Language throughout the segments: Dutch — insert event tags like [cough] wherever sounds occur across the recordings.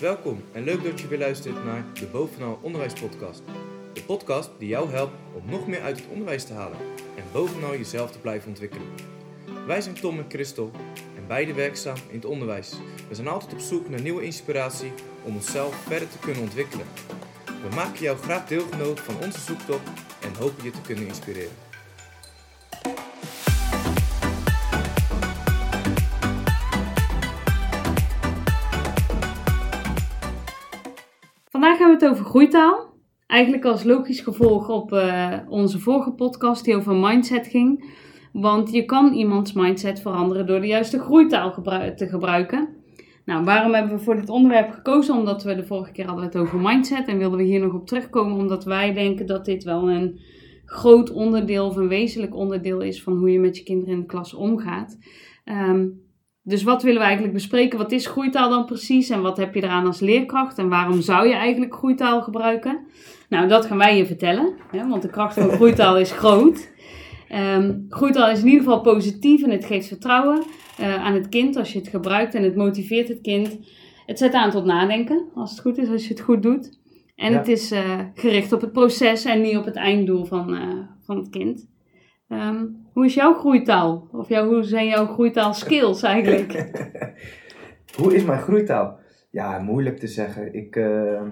Welkom en leuk dat je weer luistert naar de Bovenal Onderwijs Podcast. De podcast die jou helpt om nog meer uit het onderwijs te halen en bovenal jezelf te blijven ontwikkelen. Wij zijn Tom en Christel en beide werkzaam in het onderwijs. We zijn altijd op zoek naar nieuwe inspiratie om onszelf verder te kunnen ontwikkelen. We maken jou graag deelgenoot van onze zoektocht en hopen je te kunnen inspireren. Over groeitaal. Eigenlijk als logisch gevolg op eh, onze vorige podcast die over mindset ging. Want je kan iemands mindset veranderen door de juiste groeitaal te gebruiken. Nou, waarom hebben we voor dit onderwerp gekozen? Omdat we de vorige keer hadden het over mindset en wilden we hier nog op terugkomen. Omdat wij denken dat dit wel een groot onderdeel of een wezenlijk onderdeel is van hoe je met je kinderen in de klas omgaat. Ehm, dus wat willen we eigenlijk bespreken? Wat is groeitaal dan precies? En wat heb je eraan als leerkracht? En waarom zou je eigenlijk groeitaal gebruiken? Nou, dat gaan wij je vertellen. Hè, want de kracht van groeitaal is groot. Ehm, groeitaal is in ieder geval positief en het geeft vertrouwen eh, aan het kind als je het gebruikt. En het motiveert het kind. Het zet aan tot nadenken, als het goed is, als je het goed doet. En Ja. het is eh, gericht op het proces en niet op het einddoel van, eh, van het kind. Ehm, hoe is jouw groeitaal? Of jouw, hoe zijn jouw groeitaal skills eigenlijk? [laughs] Hoe is mijn groeitaal? Ja, moeilijk te zeggen. Ik, eh,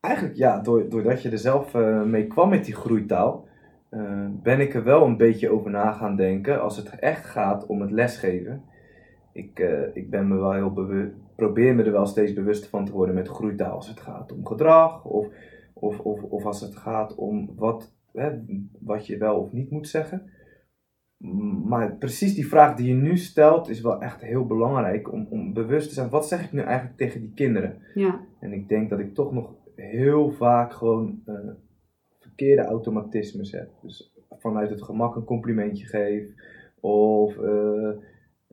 eigenlijk ja, door, doordat je er zelf eh, mee kwam met die groeitaal, eh, ben ik er wel een beetje over na gaan denken als het echt gaat om het lesgeven. Ik, eh, ik ben me wel heel bewust, probeer me er wel steeds bewust van te worden met groeitaal als het gaat om gedrag of, of, of, of als het gaat om wat, hè, wat je wel of niet moet zeggen. Maar precies die vraag die je nu stelt is wel echt heel belangrijk om, om bewust te zijn. Wat zeg ik nu eigenlijk tegen die kinderen? Ja, En ik denk dat ik toch nog heel vaak gewoon eh, verkeerde automatismes heb. Dus vanuit het gemak een complimentje geef. Of eh,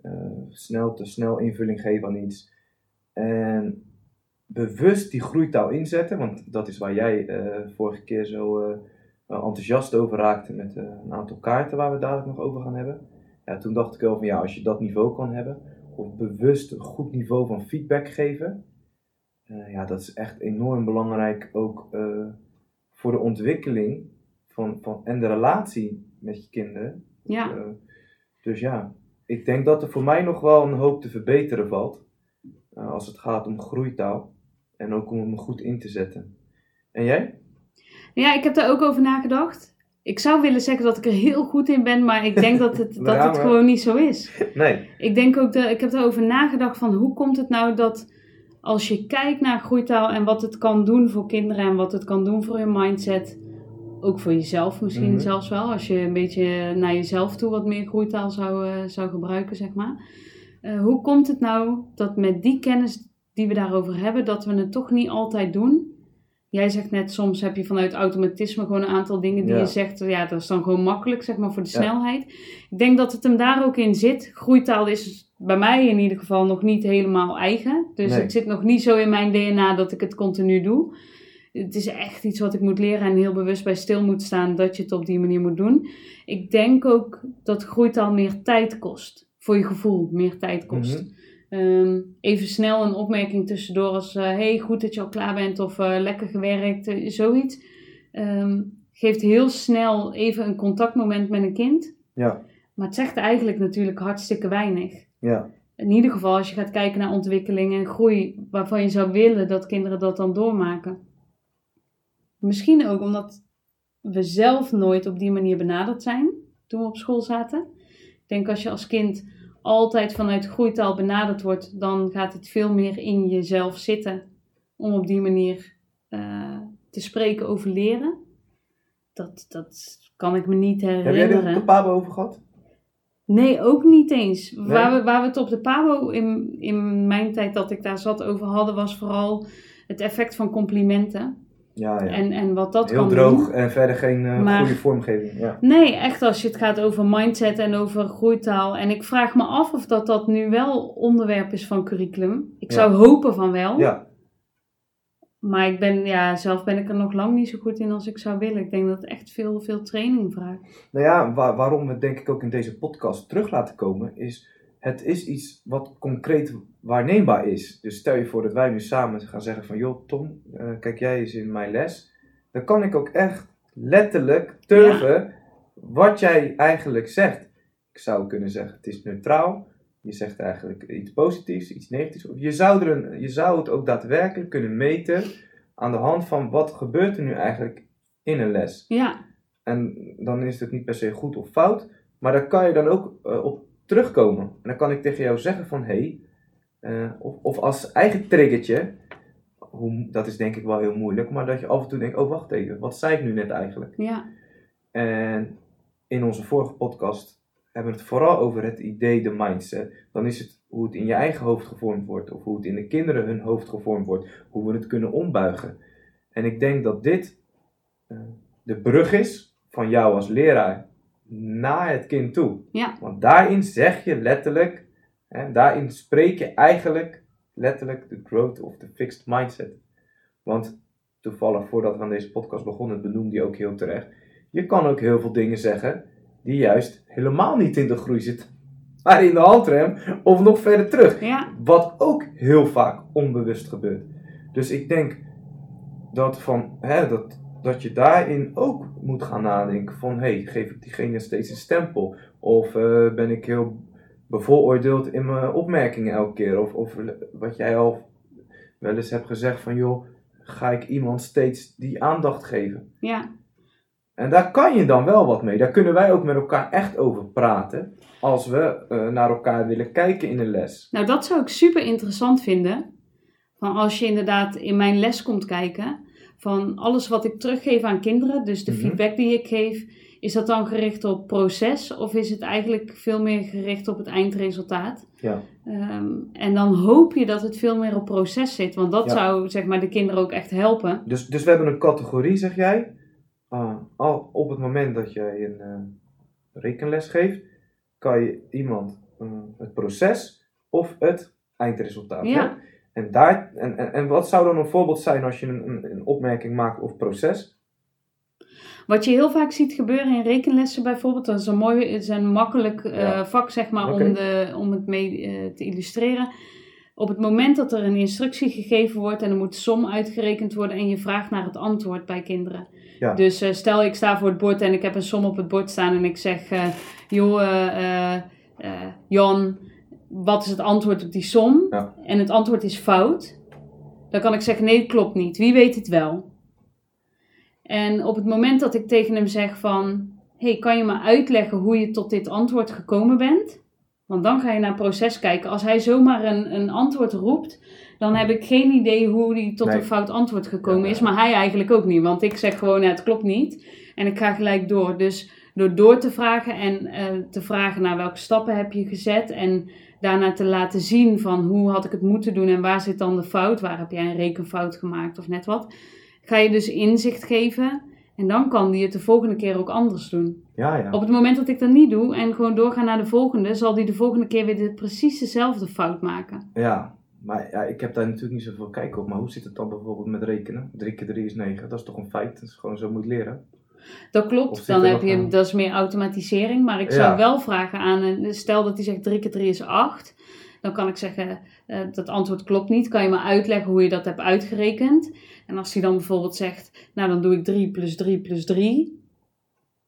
eh, snel te snel invulling geef aan iets. En bewust die groeitaal inzetten. Want dat is waar jij vorige keer zo enthousiast over raakte met eh, een aantal kaarten waar we dadelijk nog over gaan hebben. Ja, toen dacht ik wel van ja, als je dat niveau kan hebben. Of bewust een goed niveau van feedback geven. Eh, ja, dat is echt enorm belangrijk ook eh, voor de ontwikkeling van, van, en de relatie met je kinderen. ja. Dus ja, ik denk dat er voor mij nog wel een hoop te verbeteren valt. als het gaat om groeitaal. En ook om hem goed in te zetten. En jij? Ja, ik heb daar ook over nagedacht. Ik zou willen zeggen dat ik er heel goed in ben, maar ik denk dat het, Daar [laughs] dat het gewoon niet zo is. [laughs] Nee. Ik denk ook dat ik heb erover nagedacht van hoe komt het nou dat als je kijkt naar groeitaal en wat het kan doen voor kinderen en wat het kan doen voor je mindset, ook voor jezelf misschien Mhm. zelfs wel, als je een beetje naar jezelf toe wat meer groeitaal zou, eh, zou gebruiken, zeg maar. Eh, hoe komt het nou dat met die kennis die we daarover hebben, dat we het toch niet altijd doen? Jij zegt net, soms heb je vanuit automatisme gewoon een aantal dingen die Ja. je zegt, ja, dat is dan gewoon makkelijk, zeg maar, voor de Ja. snelheid. Ik denk dat het hem daar ook in zit. Groeitaal is bij mij in ieder geval nog niet helemaal eigen. Dus Nee. het zit nog niet zo in mijn DNA dat ik het continu doe. Het is echt iets wat ik moet leren en heel bewust bij stil moet staan dat je het op die manier moet doen. Ik denk ook dat groeitaal meer tijd kost. Voor je gevoel meer tijd kost. Mhm. Ehm, even snel een opmerking tussendoor als... eh, hey, goed dat je al klaar bent of eh, lekker gewerkt, eh, zoiets. Ehm, geeft heel snel even een contactmoment met een kind. Ja. Maar het zegt eigenlijk natuurlijk hartstikke weinig. Ja. In ieder geval als je gaat kijken naar ontwikkeling en groei... waarvan je zou willen dat kinderen dat dan doormaken. Misschien ook omdat we zelf nooit op die manier benaderd zijn toen we op school zaten. Ik denk als je als kind altijd vanuit groeitaal benaderd wordt, dan gaat het veel meer in jezelf zitten om op die manier eh, te spreken over leren. Dat, dat kan ik me niet Heb jij er herinneren. op de Pabo over gehad? Nee, ook niet eens. Nee? Waar, we, waar we het op de PABO in, in mijn tijd dat ik daar zat over hadden, was vooral het effect van complimenten. Ja, ja. En, en wat dat Heel kan droog doen. en verder geen eh, Maar- goede vormgeving. Ja. Nee, echt als je het gaat over mindset en over groeitaal. En ik vraag me af of dat, dat nu wel onderwerp is van curriculum. Ik Ja. zou hopen van wel. ja. Maar ik ben, ja, zelf ben ik er nog lang niet zo goed in als ik zou willen. Ik denk dat het echt veel, veel training vraagt. Nou ja, wa- waarom we denk ik ook in deze podcast terug laten komen, is het is iets wat concreet waarneembaar is. Dus stel je voor dat wij nu samen gaan zeggen van, joh Tom, eh, kijk jij eens in mijn les. Dan kan ik ook echt letterlijk turven wat jij eigenlijk zegt. Ik zou kunnen zeggen, het is neutraal. Je zegt eigenlijk iets positiefs, iets negatiefs. Of je zou, er een, je zou het ook daadwerkelijk kunnen meten aan de hand van wat gebeurt er nu eigenlijk in een les. Ja, En dan is het niet per se goed of fout, maar daar kan je dan ook eh, op terugkomen. En dan kan ik tegen jou zeggen van, hé, hey, eh, of, of als eigen triggertje, hoe, dat is denk ik wel heel moeilijk, maar dat je af en toe denkt, oh wacht even, wat zei ik nu net eigenlijk? ja, En in onze vorige podcast hebben we het vooral over het idee, de mindset. Dan is het hoe het in je eigen hoofd gevormd wordt, of hoe het in de kinderen hun hoofd gevormd wordt, hoe we het kunnen ombuigen. En ik denk dat dit eh, de brug is van jou als leraar naar het kind toe. ja, Want daarin zeg je letterlijk, hè, daarin spreek je eigenlijk letterlijk de growth of the fixed mindset. Want toevallig voordat we aan deze podcast begonnen, benoemde je ook heel terecht. Je kan ook heel veel dingen zeggen die juist helemaal niet in de groei zitten, maar in de handrem of nog verder terug. ja, Wat ook heel vaak onbewust gebeurt. Dus ik denk dat, van, hè, dat, dat je daarin ook moet gaan nadenken van... Hey, geef ik diegene steeds een stempel? Of eh, ben ik heel bevooroordeeld in mijn opmerkingen elke keer? Of, of wat jij al wel eens hebt gezegd van... joh, ga ik iemand steeds die aandacht geven? ja, En daar kan je dan wel wat mee. Daar kunnen wij ook met elkaar echt over praten... als we eh, naar elkaar willen kijken in een les. Nou, dat zou ik super interessant vinden. Van als je inderdaad in mijn les komt kijken, van alles wat ik teruggeef aan kinderen, dus de Mhm. feedback die ik geef, is dat dan gericht op proces of is het eigenlijk veel meer gericht op het eindresultaat? Ja. Ehm, en dan hoop je dat het veel meer op proces zit, want dat Ja. zou zeg maar de kinderen ook echt helpen. Dus, dus we hebben een categorie, zeg jij. Ah, al op het moment dat jij een eh, rekenles geeft, kan je iemand eh, het proces of het eindresultaat. Ja. hè? En, daar, en, en, en wat zou dan een voorbeeld zijn als je een, een, een opmerking maakt of proces? Wat je heel vaak ziet gebeuren in rekenlessen bijvoorbeeld, dat is een mooi, is een makkelijk eh, Ja. vak zeg maar om, de, om het mee eh, te illustreren. Op het moment dat er een instructie gegeven wordt en er moet som uitgerekend worden en je vraagt naar het antwoord bij kinderen. Ja. Dus eh, stel ik sta voor het bord en ik heb een som op het bord staan en ik zeg, joh Jan, wat is het antwoord op die som? Ja. En het antwoord is fout. Dan kan ik zeggen, nee, klopt niet. Wie weet het wel? En op het moment dat ik tegen hem zeg van... hey, kan je me uitleggen hoe je tot dit antwoord gekomen bent? Want dan ga je naar het proces kijken. Als hij zomaar een, een antwoord roept... dan heb ik geen idee hoe hij tot Nee. een fout antwoord gekomen Ja, is. Maar hij eigenlijk ook niet. Want ik zeg gewoon, ja, het klopt niet. En ik ga gelijk door. Dus door door te vragen en eh, te vragen naar welke stappen heb je gezet... en daarna te laten zien van hoe had ik het moeten doen... en waar zit dan de fout? Waar heb jij een rekenfout gemaakt of net wat? Ga je dus inzicht geven... En dan kan die het de volgende keer ook anders doen. Ja, ja. Op het moment dat ik dat niet doe en gewoon doorga naar de volgende, zal die de volgende keer weer de, precies dezelfde fout maken. ja. Maar ja, ik heb daar natuurlijk niet zoveel kijk op. Maar hoe zit het dan bijvoorbeeld met rekenen? 3 keer 3 is 9. Dat is toch een feit? Dat is gewoon zo moet leren. Dat klopt, dan heb je, dat is meer automatisering. Maar ik Ja. zou wel vragen aan, een, stel dat hij zegt 3 keer 3 is 8. Dan kan ik zeggen, eh, dat antwoord klopt niet. Kan je me uitleggen hoe je dat hebt uitgerekend? En als hij dan bijvoorbeeld zegt, nou dan doe ik 3 plus 3 plus 3.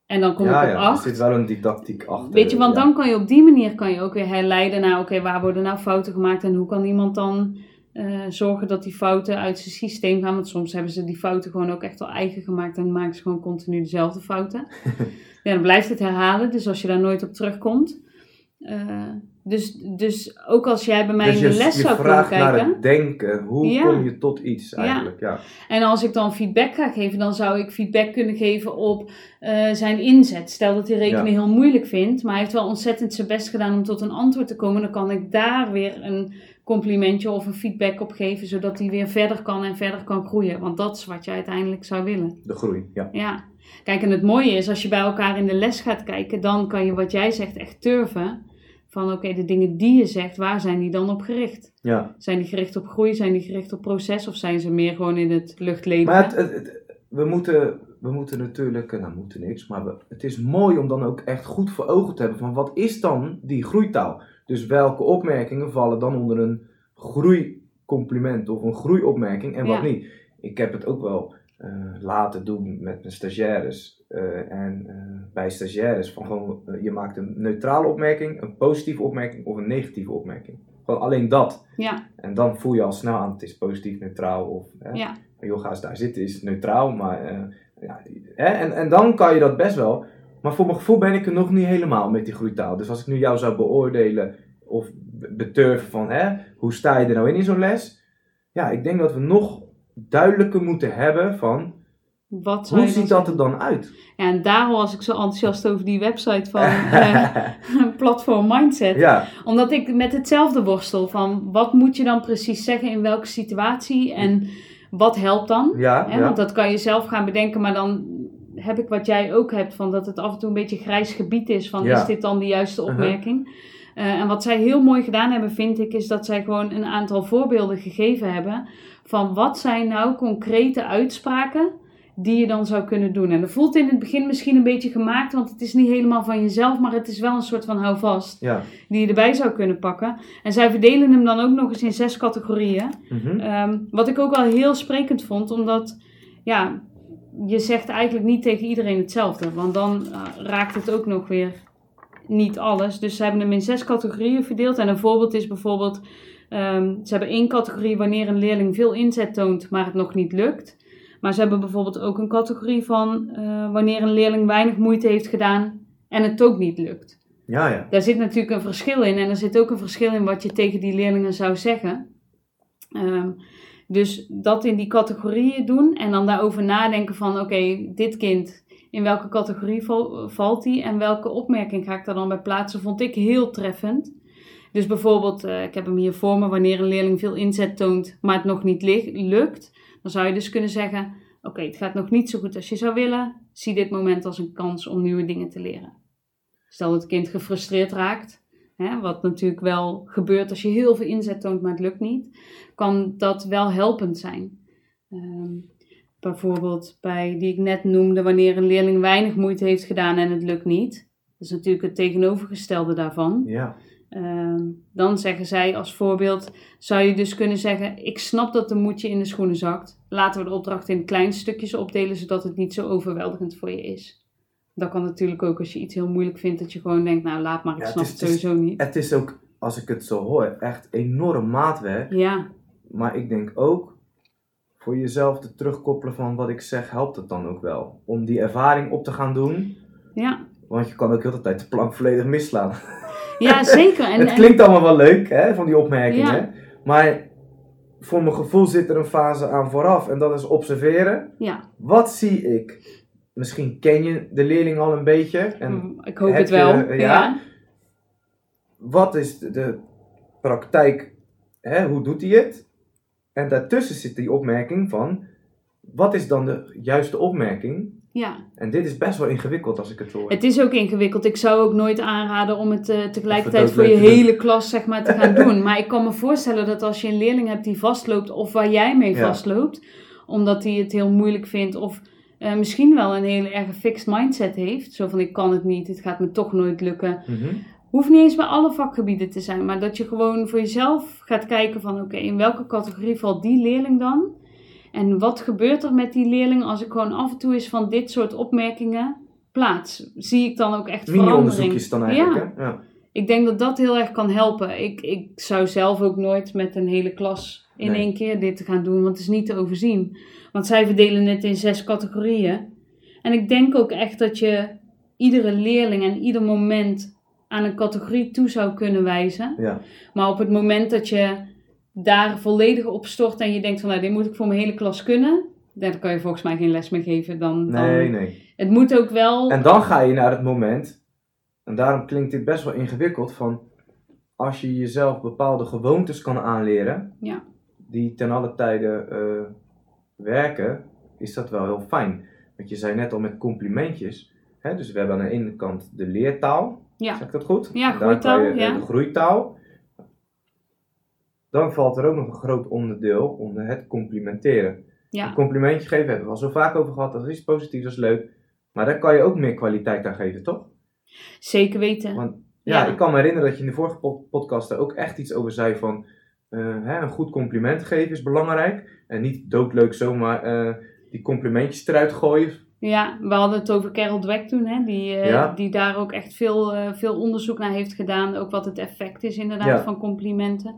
En dan kom ja, ik op ja. Er 8. zit wel een didactiek achter. Weet je, want ja. dan kan je op die manier kan je ook weer herleiden naar, oké, waar worden nou fouten gemaakt en hoe kan iemand dan eh, zorgen dat die fouten uit zijn systeem gaan? Want soms hebben ze die fouten gewoon ook echt al eigen gemaakt en maken ze gewoon continu dezelfde fouten. [laughs] ja, dan blijft het herhalen, dus als je daar nooit op terugkomt. eh, dus, dus ook als jij bij mij Dus in de les je zou kunnen vraagt naar kijken. het denken. Hoe Ja. kom je tot iets Ja. eigenlijk? Ja. En als ik dan feedback ga geven, dan zou ik feedback kunnen geven op eh, zijn inzet. Stel dat hij rekenen Ja. heel moeilijk vindt, maar hij heeft wel ontzettend zijn best gedaan om tot een antwoord te komen. Dan kan ik daar weer een complimentje of een feedback op geven, zodat hij weer verder kan en verder kan groeien. Want dat is wat je uiteindelijk zou willen. De groei, ja. Ja. Kijk, en het mooie is, als je bij elkaar in de les gaat kijken, dan kan je wat jij zegt echt turven. Van oké, de dingen die je zegt, waar zijn die dan op gericht? ja. Zijn die gericht op groei? Zijn die gericht op proces? Of zijn ze meer gewoon in het luchtleden? Maar het, het- het- we, moeten, we moeten natuurlijk, nou moeten niks, maar we, het is mooi om dan ook echt goed voor ogen te hebben van wat is dan die groeitaal? Dus welke opmerkingen vallen dan onder een groeicompliment of een groeiopmerking en wat Ja. niet? Ik heb het ook wel eh, laten doen met mijn stagiaires. eh, en eh, bij stagiaires van gewoon, eh, je maakt een neutrale opmerking, een positieve opmerking of een negatieve opmerking. Gewoon alleen dat. Ja, En dan voel je al snel aan, het is positief, neutraal of... Hè, ja, joh, ga eens daar zitten, is neutraal, maar... eh, ja, hè, en, en dan kan je dat best wel. Maar voor mijn gevoel ben ik er nog niet helemaal met die groeitaal. Dus als ik nu jou zou beoordelen of be- beturven van... Hè, hoe sta je er nou in in zo'n les? Ja, ik denk dat we nog duidelijker moeten hebben van... wat Hoe ziet dat er dan uit? Ja, en daarom was ik zo enthousiast over die website van eh, [laughs] [laughs] Platform Mindset. ja, Omdat ik met hetzelfde worstel van wat moet je dan precies zeggen in welke situatie en wat helpt dan? ja. Want dat kan je zelf gaan bedenken, maar dan heb ik wat jij ook hebt, van dat het af en toe een beetje grijs gebied is. Van is dit dan de juiste Uh-huh. opmerking? Eh, en wat zij heel mooi gedaan hebben, vind ik, is dat zij gewoon een aantal voorbeelden gegeven hebben van wat zijn nou concrete uitspraken die je dan zou kunnen doen. En dat voelt in het begin misschien een beetje gemaakt, want het is niet helemaal van jezelf, maar het is wel een soort van houvast ja. die je erbij zou kunnen pakken. En zij verdelen hem dan ook nog eens in zes categorieën. mhm. Ehm, wat ik ook wel heel sprekend vond, omdat ja, je zegt eigenlijk niet tegen iedereen hetzelfde. Want dan eh, raakt het ook nog weer niet alles. Dus ze hebben hem in zes categorieën verdeeld. En een voorbeeld is bijvoorbeeld, ehm, ze hebben één categorie wanneer een leerling veel inzet toont, maar het nog niet lukt. Maar ze hebben bijvoorbeeld ook een categorie van eh, wanneer een leerling weinig moeite heeft gedaan en het ook niet lukt. ja, ja. Daar zit natuurlijk een verschil in. En er zit ook een verschil in wat je tegen die leerlingen zou zeggen. Ehm, dus dat in die categorieën doen en dan daarover nadenken van oké, dit kind, in welke categorie val- valt die en welke opmerking ga ik daar dan bij plaatsen, vond ik heel treffend. Dus bijvoorbeeld, eh, ik heb hem hier voor me, wanneer een leerling veel inzet toont, maar het nog niet lukt, dan zou je dus kunnen zeggen, oké, het gaat nog niet zo goed als je zou willen, zie dit moment als een kans om nieuwe dingen te leren. Stel dat het kind gefrustreerd raakt, hè, wat natuurlijk wel gebeurt als je heel veel inzet toont, maar het lukt niet, kan dat wel helpend zijn. Ehm, bijvoorbeeld bij die ik net noemde, wanneer een leerling weinig moeite heeft gedaan en het lukt niet. Dat is natuurlijk het tegenovergestelde daarvan. ja. Ehm, dan zeggen zij als voorbeeld, zou je dus kunnen zeggen, ik snap dat de moedje in de schoenen zakt. Laten we de opdracht in kleine stukjes opdelen, zodat het niet zo overweldigend voor je is. Dat kan natuurlijk ook als je iets heel moeilijk vindt, dat je gewoon denkt, nou laat maar, ik Ja, het snap is- het, het is- sowieso niet. Het is ook, als ik het zo hoor, echt enorm maatwerk. Ja, Maar ik denk ook, voor jezelf te terugkoppelen van wat ik zeg, helpt het dan ook wel. Om die ervaring op te gaan doen. ja. Want je kan ook heel de tijd de plank volledig misslaan. [laughs] ja [laughs] zeker. En, het klinkt allemaal wel leuk, hè, van die opmerkingen. Ja. Maar voor mijn gevoel zit er een fase aan vooraf. En dat is observeren. ja, Wat zie ik? Misschien ken je de leerling al een beetje. En mm, ik hoop het wel. je- ja? ja. wat is de, de praktijk? Hè, hoe doet hij het? En daartussen zit die opmerking van... Wat is dan de juiste opmerking? Ja. En dit is best wel ingewikkeld als ik het hoor. Het is ook ingewikkeld. Ik zou ook nooit aanraden om het eh, tegelijkertijd voor je hele klas zeg maar, te gaan [laughs] doen. Maar ik kan me voorstellen dat als je een leerling hebt die vastloopt of waar jij mee Ja. vastloopt, omdat hij het heel moeilijk vindt of eh, misschien wel een hele erg fixed mindset heeft. Zo van ik kan het niet, het gaat me toch nooit lukken. Mhm. Hoeft niet eens bij alle vakgebieden te zijn, maar dat je gewoon voor jezelf gaat kijken van oké, in welke categorie valt die leerling dan? En wat gebeurt er met die leerling als ik gewoon af en toe eens van dit soort opmerkingen plaats? Zie ik dan ook echt verandering? Dan eigenlijk, Ja. hè? Ja. Ik denk dat dat heel erg kan helpen. Ik, ik zou zelf ook nooit met een hele klas in Nee. één keer dit gaan doen, want het is niet te overzien. Want zij verdelen het in zes categorieën. En ik denk ook echt dat je iedere leerling en ieder moment aan een categorie toe zou kunnen wijzen. Ja. Maar op het moment dat je daar volledig op stort en je denkt van nou, dit moet ik voor mijn hele klas kunnen, dan kan je volgens mij geen les meer geven. Dan, dan- Nee, nee. Het moet ook wel. En dan ga je naar het moment, en daarom klinkt dit best wel ingewikkeld, van als je jezelf bepaalde gewoontes kan aanleren, Ja. die ten alle tijden eh, werken, is dat wel heel fijn. Want je zei net al met complimentjes, hè, dus we hebben aan de ene kant de leertaal, Ja. zeg ik dat goed? Ja, je, eh, ja. De groeitaal. Dan valt er ook nog een groot onderdeel onder het complimenteren. Ja. Een complimentje geven hebben we al zo vaak over gehad, dat is iets positiefs, dat is leuk. Maar daar kan je ook meer kwaliteit aan geven, toch? Zeker weten. Want Ja, Ja. ik kan me herinneren dat je in de vorige po- podcast daar ook echt iets over zei van eh, hè, een goed compliment geven is belangrijk. En niet doodleuk zomaar eh, die complimentjes eruit gooien. Ja, we hadden het over Carol Dweck toen, hè, die, eh, Ja. die daar ook echt veel, veel onderzoek naar heeft gedaan. Ook wat het effect is inderdaad Ja. van complimenten.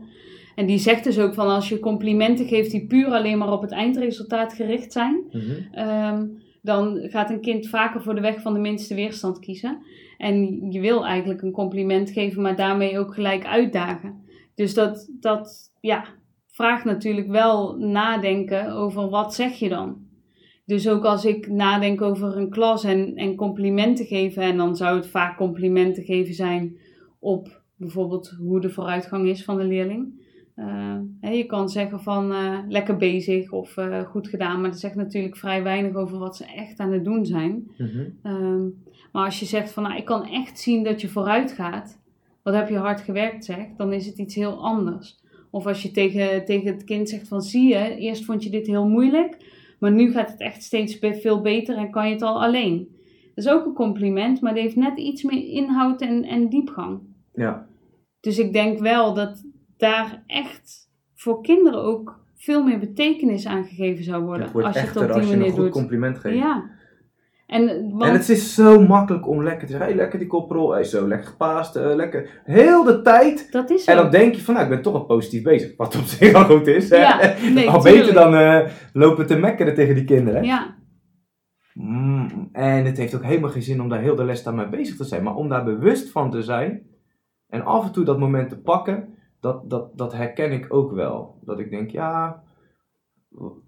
En die zegt dus ook van als je complimenten geeft die puur alleen maar op het eindresultaat gericht zijn, ehm, dan gaat een kind vaker voor de weg van de minste weerstand kiezen. En je wil eigenlijk een compliment geven, maar daarmee ook gelijk uitdagen. Dus dat, dat ja, vraagt natuurlijk wel nadenken over wat zeg je dan. Dus ook als ik nadenk over een klas en, en complimenten geven, en dan zou het vaak complimenten geven zijn op bijvoorbeeld hoe de vooruitgang is van de leerling. Eh, je kan zeggen van eh, lekker bezig of eh, goed gedaan, maar dat zegt natuurlijk vrij weinig over wat ze echt aan het doen zijn. Mhm. Ehm, maar als je zegt van nou, ik kan echt zien dat je vooruit gaat, wat heb je hard gewerkt zegt, dan is het iets heel anders. Of als je tegen, tegen het kind zegt van zie je, eerst vond je dit heel moeilijk, maar nu gaat het echt steeds veel beter en kan je het al alleen. Dat is ook een compliment, maar die heeft net iets meer inhoud en, en diepgang. Ja, Dus ik denk wel dat daar echt voor kinderen ook veel meer betekenis aan gegeven zou worden. het wordt als je het op die als je een manier goed doet. compliment geeft. Ja. En, want, En het is zo makkelijk om lekker te zeggen, hey, lekker die koprol, hey, zo lekker gepaast, eh, lekker. Heel de tijd. dat is En zo. dan denk je van, nou, ik ben toch wel positief bezig. Wat op zich al goed is. Ja, [laughs] nee, al tuurlijk. beter dan eh, lopen te mekkeren tegen die kinderen. Ja, Mm, en het heeft ook helemaal geen zin om daar heel de les aan mee bezig te zijn. Maar om daar bewust van te zijn en af en toe dat moment te pakken, dat, dat, dat herken ik ook wel. Dat ik denk, ja,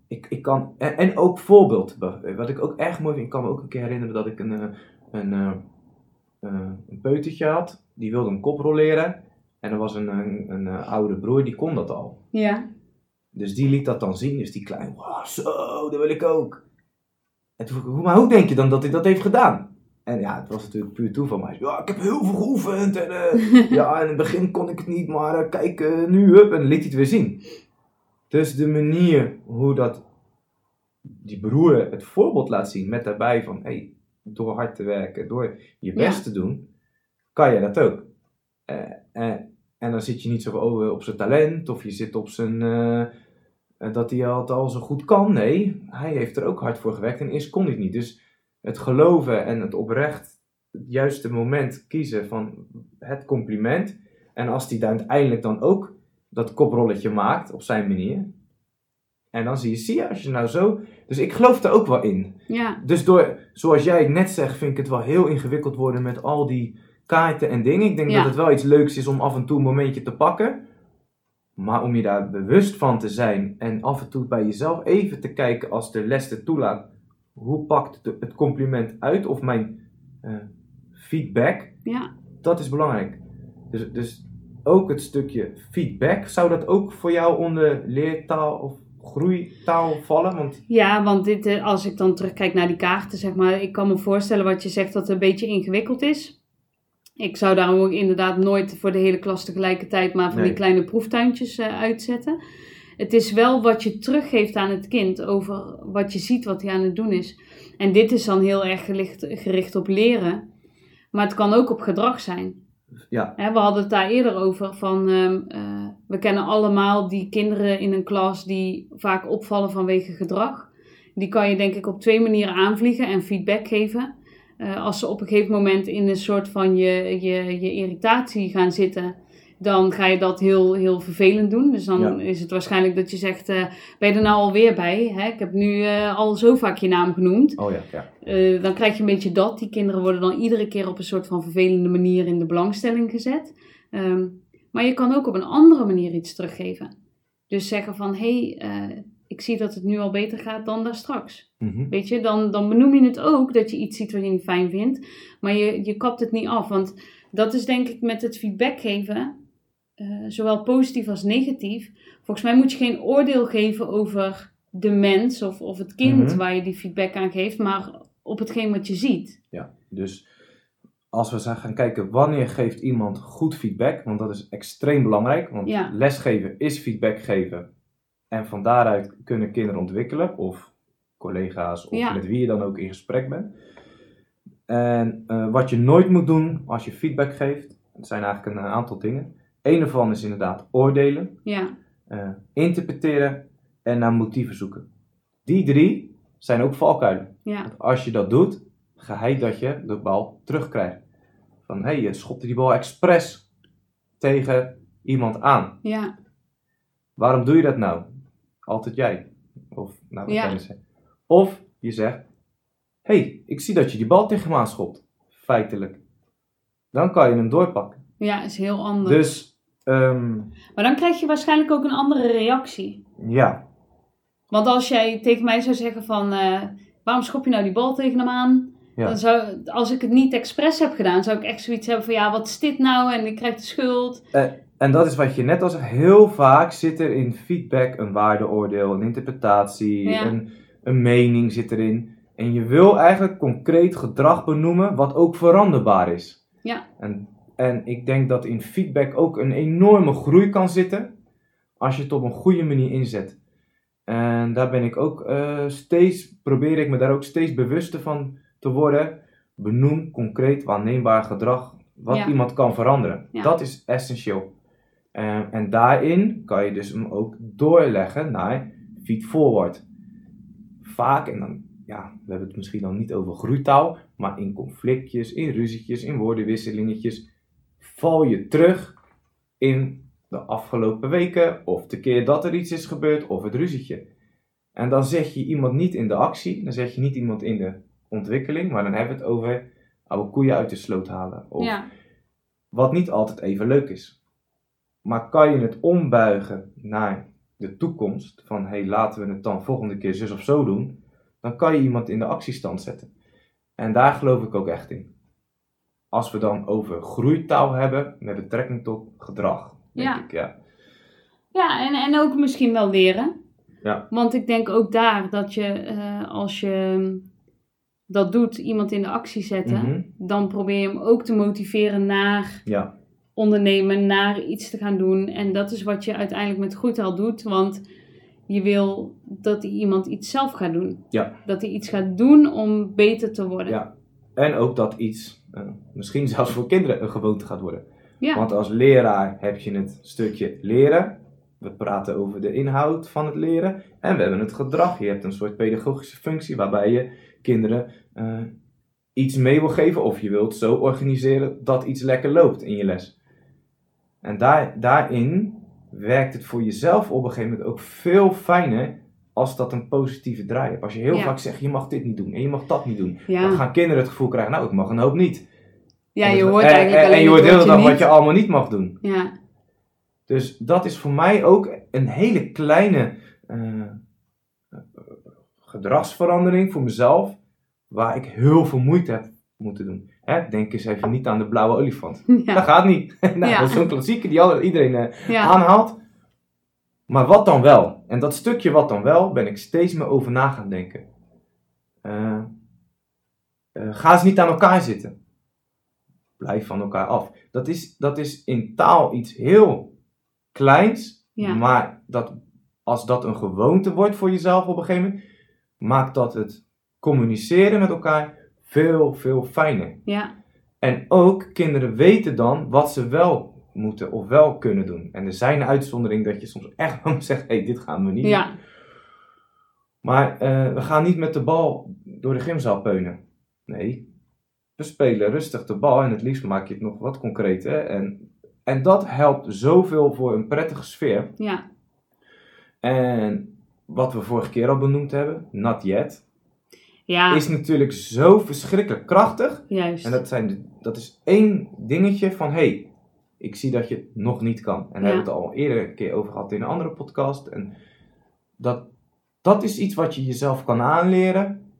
ik, ik kan. En, en ook voorbeeld. Wat ik ook erg mooi vind, ik kan me ook een keer herinneren dat ik een, eh, een, eh, eh, een peutertje had. Die wilde een koprol leren. En er was een, een, een oude broer, die kon dat al. ja, Dus die liet dat dan zien, dus die klein, wow, zo, dat wil ik ook. En toen vroeg ik, maar hoe denk je dan dat hij dat heeft gedaan? En ja, het was natuurlijk puur toeval, maar ja, ik heb heel veel geoefend. En eh, [laughs] ja, in het begin kon ik het niet, maar eh, kijk, eh, nu, hup, en liet hij het weer zien. Dus de manier hoe dat die broer het voorbeeld laat zien, met daarbij van, hey, door hard te werken, door je best Ja. te doen, kan je dat ook. En dan zit je niet zo over op zijn talent, of je zit op zijn, dat hij het al zo goed kan. Nee, hij heeft er ook hard voor gewerkt en eerst kon hij het niet. Dus het geloven en het oprecht, het juiste moment kiezen van het compliment. En als hij daar uiteindelijk dan ook dat koprolletje maakt op zijn manier. En dan zie je, zie je, als je nou zo... Dus ik geloof er ook wel in. ja, Dus door, zoals jij het net zegt, vind ik het wel heel ingewikkeld worden met al die kaarten en dingen. Ik denk Ja. dat het wel iets leuks is om af en toe een momentje te pakken. Maar om je daar bewust van te zijn en af en toe bij jezelf even te kijken als de les het toelaat. Hoe pakt het compliment uit of mijn eh, feedback? ja. Dat is belangrijk. Dus, dus ook het stukje feedback, zou dat ook voor jou onder leertaal of groeitaal vallen? Want Ja, want dit, eh, als ik dan terugkijk naar die kaarten, zeg maar, ik kan me voorstellen wat je zegt dat het een beetje ingewikkeld is. Ik zou daarom ook inderdaad nooit voor de hele klas tegelijkertijd maar van Nee. die kleine proeftuintjes eh, uitzetten. Het is wel wat je teruggeeft aan het kind over wat je ziet wat hij aan het doen is. En dit is dan heel erg gericht, gericht op leren, maar het kan ook op gedrag zijn. ja, Hè, we hadden het daar eerder over van, ehm, eh, we kennen allemaal die kinderen in een klas die vaak opvallen vanwege gedrag. Die kan je denk ik op twee manieren aanvliegen en feedback geven. Eh, als ze op een gegeven moment in een soort van je, je, je irritatie gaan zitten, dan ga je dat heel, heel vervelend doen. Dus dan Ja. is het waarschijnlijk dat je zegt, eh, ben je er nou alweer bij? Hè? Ik heb nu eh, al zo vaak je naam genoemd. oh ja, ja. Eh, dan krijg je een beetje dat. Die kinderen worden dan iedere keer op een soort van vervelende manier in de belangstelling gezet. Ehm, maar je kan ook op een andere manier iets teruggeven. Dus zeggen van, hé, hey, ik zie dat het nu al beter gaat dan daar straks. Mhm. Weet je, dan, dan benoem je het ook dat je iets ziet wat je niet fijn vindt. Maar je, je kapt het niet af. Want dat is denk ik met het feedback geven, eh, zowel positief als negatief. Volgens mij moet je geen oordeel geven over de mens of, of het kind Mhm. waar je die feedback aan geeft, maar op hetgeen wat je ziet. Ja, dus als we gaan kijken wanneer geeft iemand goed feedback, want dat is extreem belangrijk, want Ja. lesgeven is feedback geven en van daaruit kunnen kinderen ontwikkelen of collega's of Ja. met wie je dan ook in gesprek bent. En eh, wat je nooit moet doen als je feedback geeft, Het zijn eigenlijk een aantal dingen. Eén daarvan is inderdaad oordelen, Ja, eh, interpreteren en naar motieven zoeken. Die drie zijn ook valkuilen. ja, Want als je dat doet, geheid dat je de bal terugkrijgt. Van hé, hey, je schopte die bal expres tegen iemand aan. ja, Waarom doe je dat nou? Altijd jij. Of, nou, wat Ja. Of je zegt: Hé, hey, ik zie dat je die bal tegen me aanschopt. Feitelijk. Dan kan je hem doorpakken. ja, is heel anders. Dus, ehm, Maar dan krijg je waarschijnlijk ook een andere reactie. ja. Want als jij tegen mij zou zeggen van, eh, waarom schop je nou die bal tegen hem aan? Ja. Dan zou, als ik het niet expres heb gedaan, zou ik echt zoiets hebben van, ja, wat is dit nou? En ik krijg de schuld. En dat is wat je net al zegt. Heel vaak zit er in feedback een waardeoordeel, een interpretatie, Ja. een, een mening zit erin. En je wil eigenlijk concreet gedrag benoemen wat ook veranderbaar is. Ja. En, en ik denk dat in feedback ook een enorme groei kan zitten als je het op een goede manier inzet. En daar ben ik ook eh, steeds, probeer ik me daar ook steeds bewuster van te worden. Benoem concreet waarneembaar gedrag wat Ja. iemand kan veranderen. Ja. Dat is essentieel. Eh, en daarin kan je dus hem ook doorleggen naar feed forward. Vaak, en dan, ja, we hebben het misschien dan niet over groeitaal, maar in conflictjes, in ruzietjes, in woordenwisselingetjes, val je terug in de afgelopen weken, of de keer dat er iets is gebeurd, of het ruzietje. En dan zet je iemand niet in de actie, dan zet je niet iemand in de ontwikkeling, maar dan hebben we het over oude koeien uit de sloot halen. Of Ja, wat niet altijd even leuk is. Maar kan je het ombuigen naar de toekomst, van hé, hey, laten we het dan volgende keer zus of zo doen, dan kan je iemand in de actiestand zetten. En daar geloof ik ook echt in. Als we dan over groeitaal hebben, met betrekking tot gedrag, denk Ja. ik, ja. ja en, en ook misschien wel leren. Ja. Want ik denk ook daar dat je, eh, als je dat doet, iemand in de actie zetten, Mhm. dan probeer je hem ook te motiveren naar Ja, ondernemen, naar iets te gaan doen. En dat is wat je uiteindelijk met groeitaal doet, want je wil dat iemand iets zelf gaat doen. Ja. Dat hij iets gaat doen om beter te worden. Ja. En ook dat iets, eh, misschien zelfs voor kinderen, een gewoonte gaat worden. Ja. Want als leraar heb je het stukje leren. We praten over de inhoud van het leren. En we hebben het gedrag. Je hebt een soort pedagogische functie waarbij je kinderen eh, iets mee wil geven. Of je wilt zo organiseren dat iets lekker loopt in je les. En daar, daarin werkt het voor jezelf op een gegeven moment ook veel fijner als dat een positieve draai hebt. Als je heel Ja. vaak zegt, je mag dit niet doen en je mag dat niet doen. Ja. Dan gaan kinderen het gevoel krijgen, nou ik mag een hoop niet. Ja, En je hoort en- eigenlijk en, alleen en je hoort de hele wat dag je wat je niet- allemaal niet mag doen. Ja, Dus dat is voor mij ook een hele kleine eh, gedragsverandering voor mezelf, waar ik heel veel moeite heb moeten doen. Hè, denk eens even niet aan de blauwe olifant. [laughs] Dat gaat niet. [laughs] nou. Dat is zo'n klassieker die iedereen eh, aanhaalt. Maar wat dan wel? En dat stukje wat dan wel, ben ik steeds meer over na gaan denken. Eh, eh, ga eens niet aan elkaar zitten. Blijf van elkaar af. Dat is, dat is in taal iets heel kleins, Ja. maar dat, als dat een gewoonte wordt voor jezelf op een gegeven moment, maakt dat het communiceren met elkaar veel, veel fijner. ja. En ook kinderen weten dan wat ze wel moeten of wel kunnen doen. En er zijn uitzonderingen dat je soms echt [laughs] wel zegt: hé, hey, dit gaan we niet doen. ja. Maar eh, we gaan niet met de bal door de gymzaal peunen. Nee, we spelen rustig de bal en het liefst maak je het nog wat concreter. En, en dat helpt zoveel voor een prettige sfeer. ja. En wat we vorige keer al benoemd hebben, not yet, ja. is natuurlijk zo verschrikkelijk krachtig. juist. En dat, zijn de- dat is één dingetje van, hé, hey, ik zie dat je het nog niet kan. En daar Ja. hebben we het al eerder een keer over gehad in een andere podcast. En dat, dat is iets wat je jezelf kan aanleren,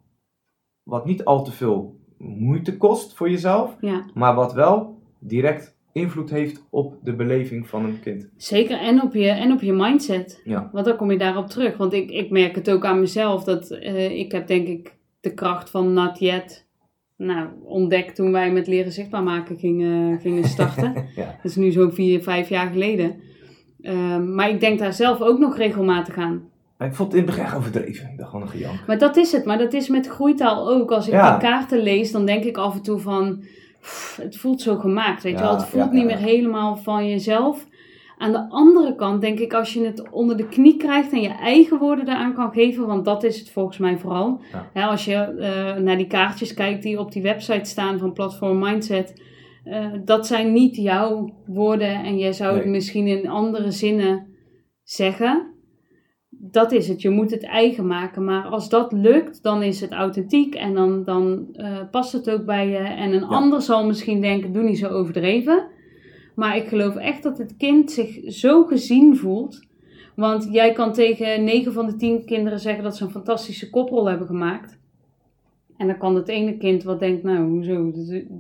wat niet al te veel moeite kost voor jezelf, Ja, maar wat wel direct invloed heeft op de beleving van een kind. zeker. En op je, en op je mindset. Ja. Want dan kom je daarop terug. Want ik, ik merk het ook aan mezelf. Dat eh, ik heb denk ik de kracht van Not Yet nou, ontdekt toen wij met leren zichtbaar maken gingen, gingen starten. [laughs] Ja. Dat is nu zo'n vier, vijf jaar geleden. Ehm, maar ik denk daar zelf ook nog regelmatig aan. Maar ik vond het in het begin echt overdreven. Ik dacht gewoon een gejank. Maar dat is het. Maar dat is met groeitaal ook. Als ik Ja. die kaarten lees, dan denk ik af en toe van... pff, het voelt zo gemaakt, weet je wel. Het voelt niet meer helemaal van jezelf. Aan de andere kant denk ik, als je het onder de knie krijgt en je eigen woorden daaraan kan geven, want dat is het volgens mij vooral. Ja. Hè, als je eh, naar die kaartjes kijkt die op die website staan van Platform Mindset, eh, dat zijn niet jouw woorden en jij zou het misschien in andere zinnen zeggen. Dat is het, je moet het eigen maken. Maar als dat lukt, dan is het authentiek en dan, dan eh, past het ook bij je. En een ander zal misschien denken, doe niet zo overdreven. Maar ik geloof echt dat het kind zich zo gezien voelt. Want jij kan tegen 9 van de 10 kinderen zeggen dat ze een fantastische koprol hebben gemaakt. En dan kan het ene kind wat denkt, nou hoezo,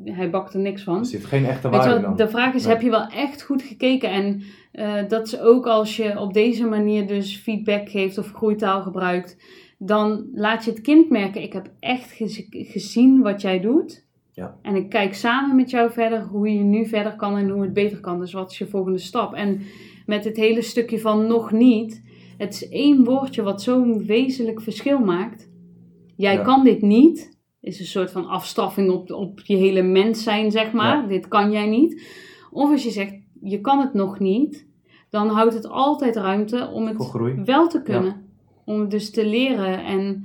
hij bakt er niks van. Er zit geen echte waarde dan. de vraag is, Nee. heb je wel echt goed gekeken? En eh, dat is ook als je op deze manier dus feedback geeft of groeitaal gebruikt, dan laat je het kind merken, ik heb echt gez- gezien wat jij doet. Ja. En ik kijk samen met jou verder hoe je nu verder kan en hoe het beter kan. Dus wat is je volgende stap? En met het hele stukje van nog niet, het is één woordje wat zo'n wezenlijk verschil maakt. Jij Ja. kan dit niet. Is een soort van afstraffing op, op je hele mens zijn, zeg maar. Ja. Dit kan jij niet. Of als je zegt, je kan het nog niet, dan houdt het altijd ruimte om het wel te kunnen. Om het dus te leren. En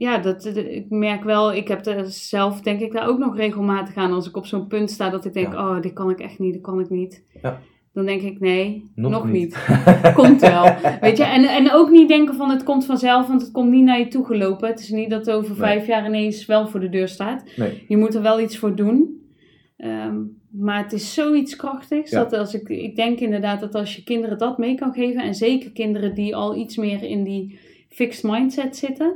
ja, dat, ik merk wel, ik heb er zelf denk ik daar ook nog regelmatig aan. Als ik op zo'n punt sta dat ik denk, Ja. oh, dit kan ik echt niet, dit kan ik niet. Ja. Dan denk ik, nee, Nog nog, niet. niet. [laughs] Komt wel. Weet je, en, en ook niet denken van het komt vanzelf, want het komt niet naar je toe gelopen. Het is niet dat het over Nee. vijf jaar ineens wel voor de deur staat. Nee. Je moet er wel iets voor doen. Ehm, maar het is zoiets krachtigs. Ja. Dat als ik, ik denk inderdaad dat als je kinderen dat mee kan geven. En zeker kinderen die al iets meer in die fixed mindset zitten.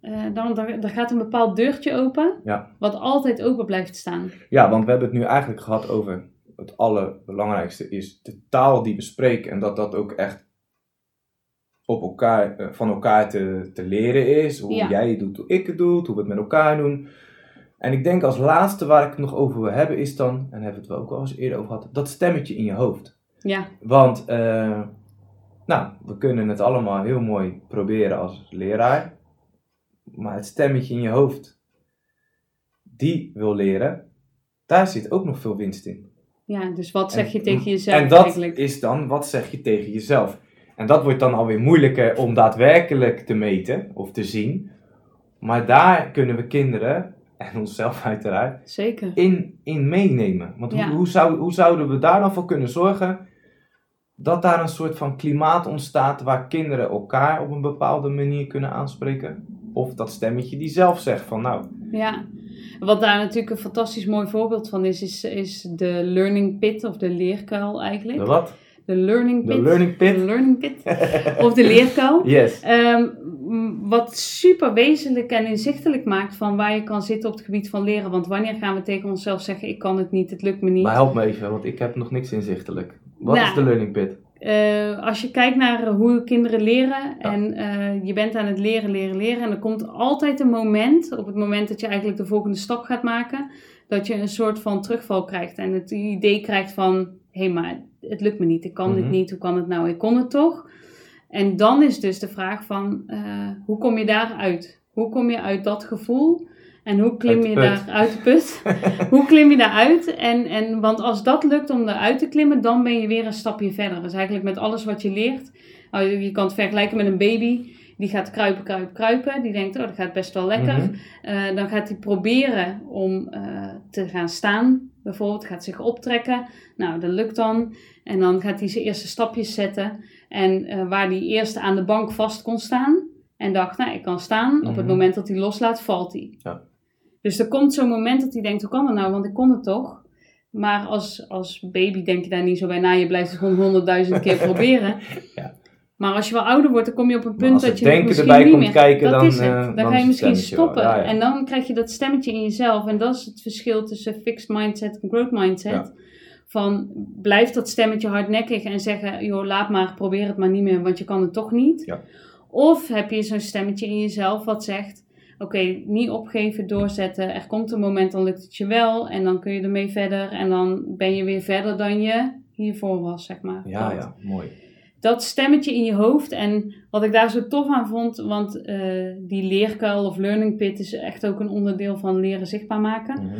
Eh, dan, dan gaat een bepaald deurtje open. Ja. Wat altijd open blijft staan. Ja, want we hebben het nu eigenlijk gehad over het allerbelangrijkste is de taal die we spreken. En dat dat ook echt op elkaar, eh, van elkaar te, te leren is. Hoe Ja. jij het doet, hoe ik het doe, hoe we het met elkaar doen. En ik denk als laatste waar ik het nog over wil hebben is dan, en daar hebben we het wel ook al eens eerder over gehad, dat stemmetje in je hoofd. Ja, Want, eh, nou, we kunnen het allemaal heel mooi proberen als leraar. Maar het stemmetje in je hoofd, die wil leren, daar zit ook nog veel winst in. ja dus wat zeg En- je tegen jezelf En dat eigenlijk? is dan, wat zeg je tegen jezelf? En dat wordt dan alweer moeilijker om daadwerkelijk te meten of te zien. Maar daar kunnen we kinderen, en onszelf uiteraard, Zeker. in, in meenemen. Want Ja. hoe, hoe, zou, hoe zouden we daar dan voor kunnen zorgen dat daar een soort van klimaat ontstaat waar kinderen elkaar op een bepaalde manier kunnen aanspreken? Of dat stemmetje die zelf zegt van nou, Ja, wat daar natuurlijk een fantastisch mooi voorbeeld van is, is, is de learning pit of de leerkuil eigenlijk. de wat? De learning De pit. learning pit? De learning pit. [laughs] of de leerkuil. Yes. Ehm, wat super wezenlijk en inzichtelijk maakt van waar je kan zitten op het gebied van leren. Want wanneer gaan we tegen onszelf zeggen, ik kan het niet, het lukt me niet. Maar help me even, want ik heb nog niks inzichtelijk. Wat Nou, is de learning pit? Eh, als je kijkt naar hoe kinderen leren Ja. en eh, je bent aan het leren, leren, leren. En er komt altijd een moment, op het moment dat je eigenlijk de volgende stap gaat maken, dat je een soort van terugval krijgt. En het idee krijgt van, hé hey, maar het lukt me niet, ik kan dit Mhm. niet, hoe kan het nou, ik kon het toch. En dan is dus de vraag van, eh, hoe kom je daaruit? Hoe kom je uit dat gevoel? En [laughs] hoe klim je daar uit de put? hoe klim je daaruit? En, en, want als dat lukt om eruit te klimmen, dan ben je weer een stapje verder. Dus eigenlijk met alles wat je leert. je- je kan het vergelijken met een baby. Die gaat kruipen, kruipen, kruipen. Die denkt, oh, dat gaat best wel lekker. Mhm. Eh, dan gaat hij proberen om eh, te gaan staan. Bijvoorbeeld gaat zich optrekken. Nou, dat lukt dan. En dan gaat hij zijn eerste stapjes zetten. En eh, waar hij eerst aan de bank vast kon staan. En dacht, nou, ik kan staan. Op het Mhm. moment dat hij loslaat, valt hij. Ja. Dus er komt zo'n moment dat hij denkt, hoe kan dat nou? Want ik kon het toch. Maar als, als baby denk je daar niet zo bij na. Je blijft het gewoon honderdduizend keer [laughs] proberen. Ja. Maar als je wel ouder wordt, dan kom je op een punt dat je denken misschien erbij niet komt meer... kijken, dat dan, is het. eh, Dan, dan ga je misschien stoppen. Ja, ja. En dan krijg je dat stemmetje in jezelf. En dat is het verschil tussen fixed mindset en growth mindset. Ja. Van, blijft dat stemmetje hardnekkig en zeggen... joh, laat maar, probeer het maar niet meer, want je kan het toch niet. Ja. Of heb je zo'n stemmetje in jezelf wat zegt... Oké, niet opgeven, doorzetten. Er komt een moment, dan lukt het je wel. En dan kun je ermee verder. En dan ben je weer verder dan je hiervoor was, zeg maar. Ja, Dat ja, mooi. dat stemmetje in je hoofd. En wat ik daar zo tof aan vond, want eh, die leerkuil of learning pit is echt ook een onderdeel van leren zichtbaar maken. Mhm.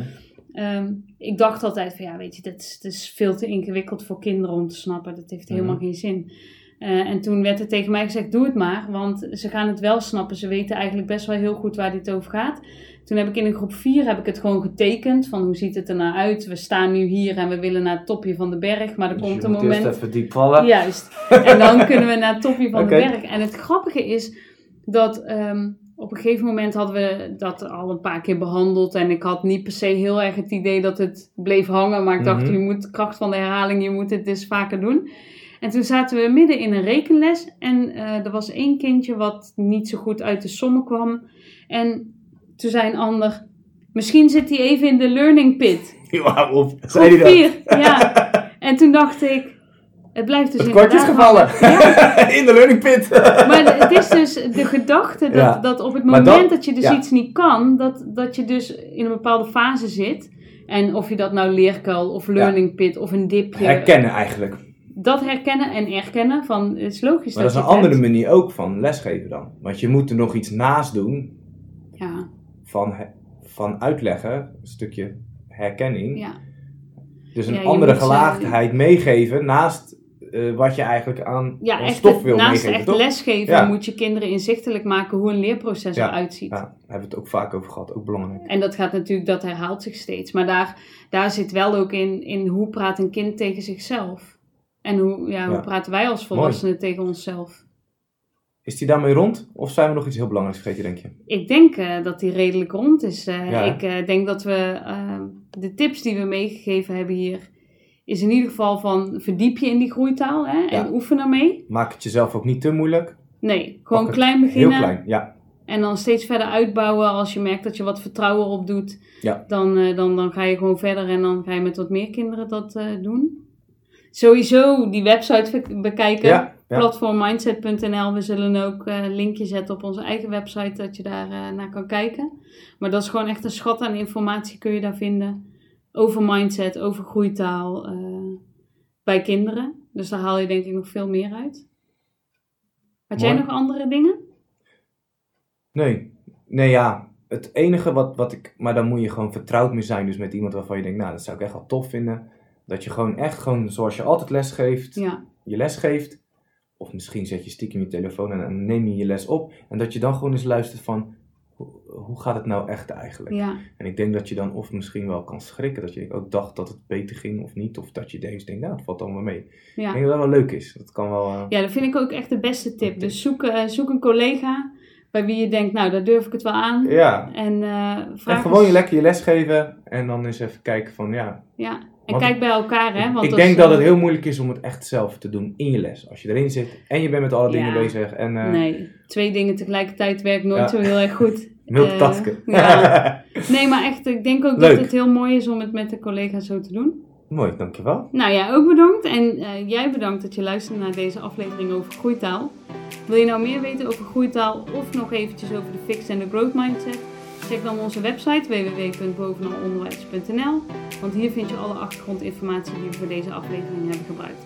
Ehm, ik dacht altijd van ja, weet je, dat is, dat is veel te ingewikkeld voor kinderen om te snappen. Dat heeft helemaal Mhm. geen zin. Eh, en toen werd er tegen mij gezegd, doe het maar, want ze gaan het wel snappen. Ze weten eigenlijk best wel heel goed waar dit over gaat. Toen heb ik in een groep 4 heb ik het gewoon getekend, van hoe ziet het er nou uit? We staan nu hier en we willen naar het topje van de berg, maar er Dus komt je een moet eerst moment... even diep vallen. Juist. En dan [laughs] kunnen we naar het topje van de berg. En het grappige is dat ehm, op een gegeven moment hadden we dat al een paar keer behandeld. En ik had niet per se heel erg het idee dat het bleef hangen. Maar ik dacht, Mhm. je moet kracht van de herhaling, je moet het dus vaker doen. En toen zaten we midden in een rekenles. En eh, er was één kindje wat niet zo goed uit de sommen kwam. En toen zei een ander, misschien zit hij even in de learning pit. [laughs] Wauw, op. Zei hij dat? vier, ja. [laughs] En toen dacht ik, het blijft dus Het kwartje is inderdaad gevallen. [laughs] In de learning pit. Maar het is dus de gedachte dat, Ja. dat op het moment dat- dat, je dus ja. iets niet kan, dat, dat je dus in een bepaalde fase zit. En of je dat nou leerkuil of learning pit of een dipje, Herkennen eigenlijk. Dat herkennen en erkennen van het is logisch Maar dat is je een andere hebt. manier ook van lesgeven dan. Want je moet er nog iets naast doen Ja, van, van uitleggen, een stukje herkenning. ja, Dus een Ja, andere ze- gelaagdheid meegeven naast eh, wat je eigenlijk aan ja echt stof het- wil naast meegeven, echt toch? lesgeven Ja. moet je kinderen inzichtelijk maken hoe een leerproces Ja. eruit ziet. Ja, daar hebben we het ook vaak over gehad, ook belangrijk. En dat gaat natuurlijk, dat herhaalt zich steeds. Maar daar, daar zit wel ook in, in hoe praat een kind tegen zichzelf. En hoe, ja, hoe Ja. praten wij als volwassenen tegen onszelf. Is die daarmee rond? Of zijn we nog iets heel belangrijks vergeten, denk je? Ik denk eh, dat die redelijk rond is. Eh, Ja, ik eh, denk dat we eh, de tips die we meegegeven hebben hier, is in ieder geval van verdiep je in die groeitaal hè, en oefen ermee. Maak het jezelf ook niet te moeilijk. Nee, gewoon Pak klein Heel beginnen klein, ja. en dan steeds verder uitbouwen. Als je merkt dat je wat vertrouwen opdoet, Ja. dan, dan, dan ga je gewoon verder en dan ga je met wat meer kinderen dat doen. Sowieso die website bekijken. Ja, ja. Platformmindset.nl. We zullen ook eh, een linkje zetten op onze eigen website dat je daar eh, naar kan kijken. Maar dat is gewoon echt een schat aan informatie kun je daar vinden. Over mindset, over groeitaal eh, bij kinderen. Dus daar haal je denk ik nog veel meer uit. Had jij nog andere dingen? Nee. Nee, ja. Het enige wat, wat ik... Maar dan moet je gewoon vertrouwd mee zijn. Dus met iemand waarvan je denkt, nou, dat zou ik echt wel tof vinden. Dat je gewoon echt gewoon, zoals je altijd les geeft, Ja, je les geeft. Of misschien zet je stiekem je telefoon en neem je je les op. En dat je dan gewoon eens luistert van, hoe, gaat het nou echt eigenlijk? ja, En ik denk dat je dan of misschien wel kan schrikken. Dat je ook dacht dat het beter ging of niet. Of dat je ineens denkt, nou, het valt allemaal mee. Ik denk dat dat wel leuk is. Dat kan wel... eh, Ja, dat vind ik ook echt de beste tip. Dus zoek, eh, zoek een collega bij wie je denkt, nou, daar durf ik het wel aan. ja. En, eh vraag En gewoon eens- je lekker je les geven. En dan eens even kijken van, ja, Ja, en Want- kijk bij elkaar, hè. Want ik denk dat het heel moeilijk is om het echt zelf te doen in je les. Als je erin zit en je bent met alle Ja. dingen bezig. En eh Nee, twee dingen tegelijkertijd werkt nooit Ja. zo heel erg goed. [laughs] multitasken. Eh, ja. [laughs] Nee, maar echt, ik denk ook Leuk. dat het heel mooi is om het met de collega's zo te doen. Mooi, dankjewel. Nou ja, ook bedankt. En eh, jij bedankt dat je luisterde naar deze aflevering over groeitaal. Wil je nou meer weten over groeitaal of nog eventjes over de Fixed en de Growth Mindset? Check dan onze website www.bovenalonderwijs.nl Want hier vind je alle achtergrondinformatie die we voor deze aflevering hebben gebruikt.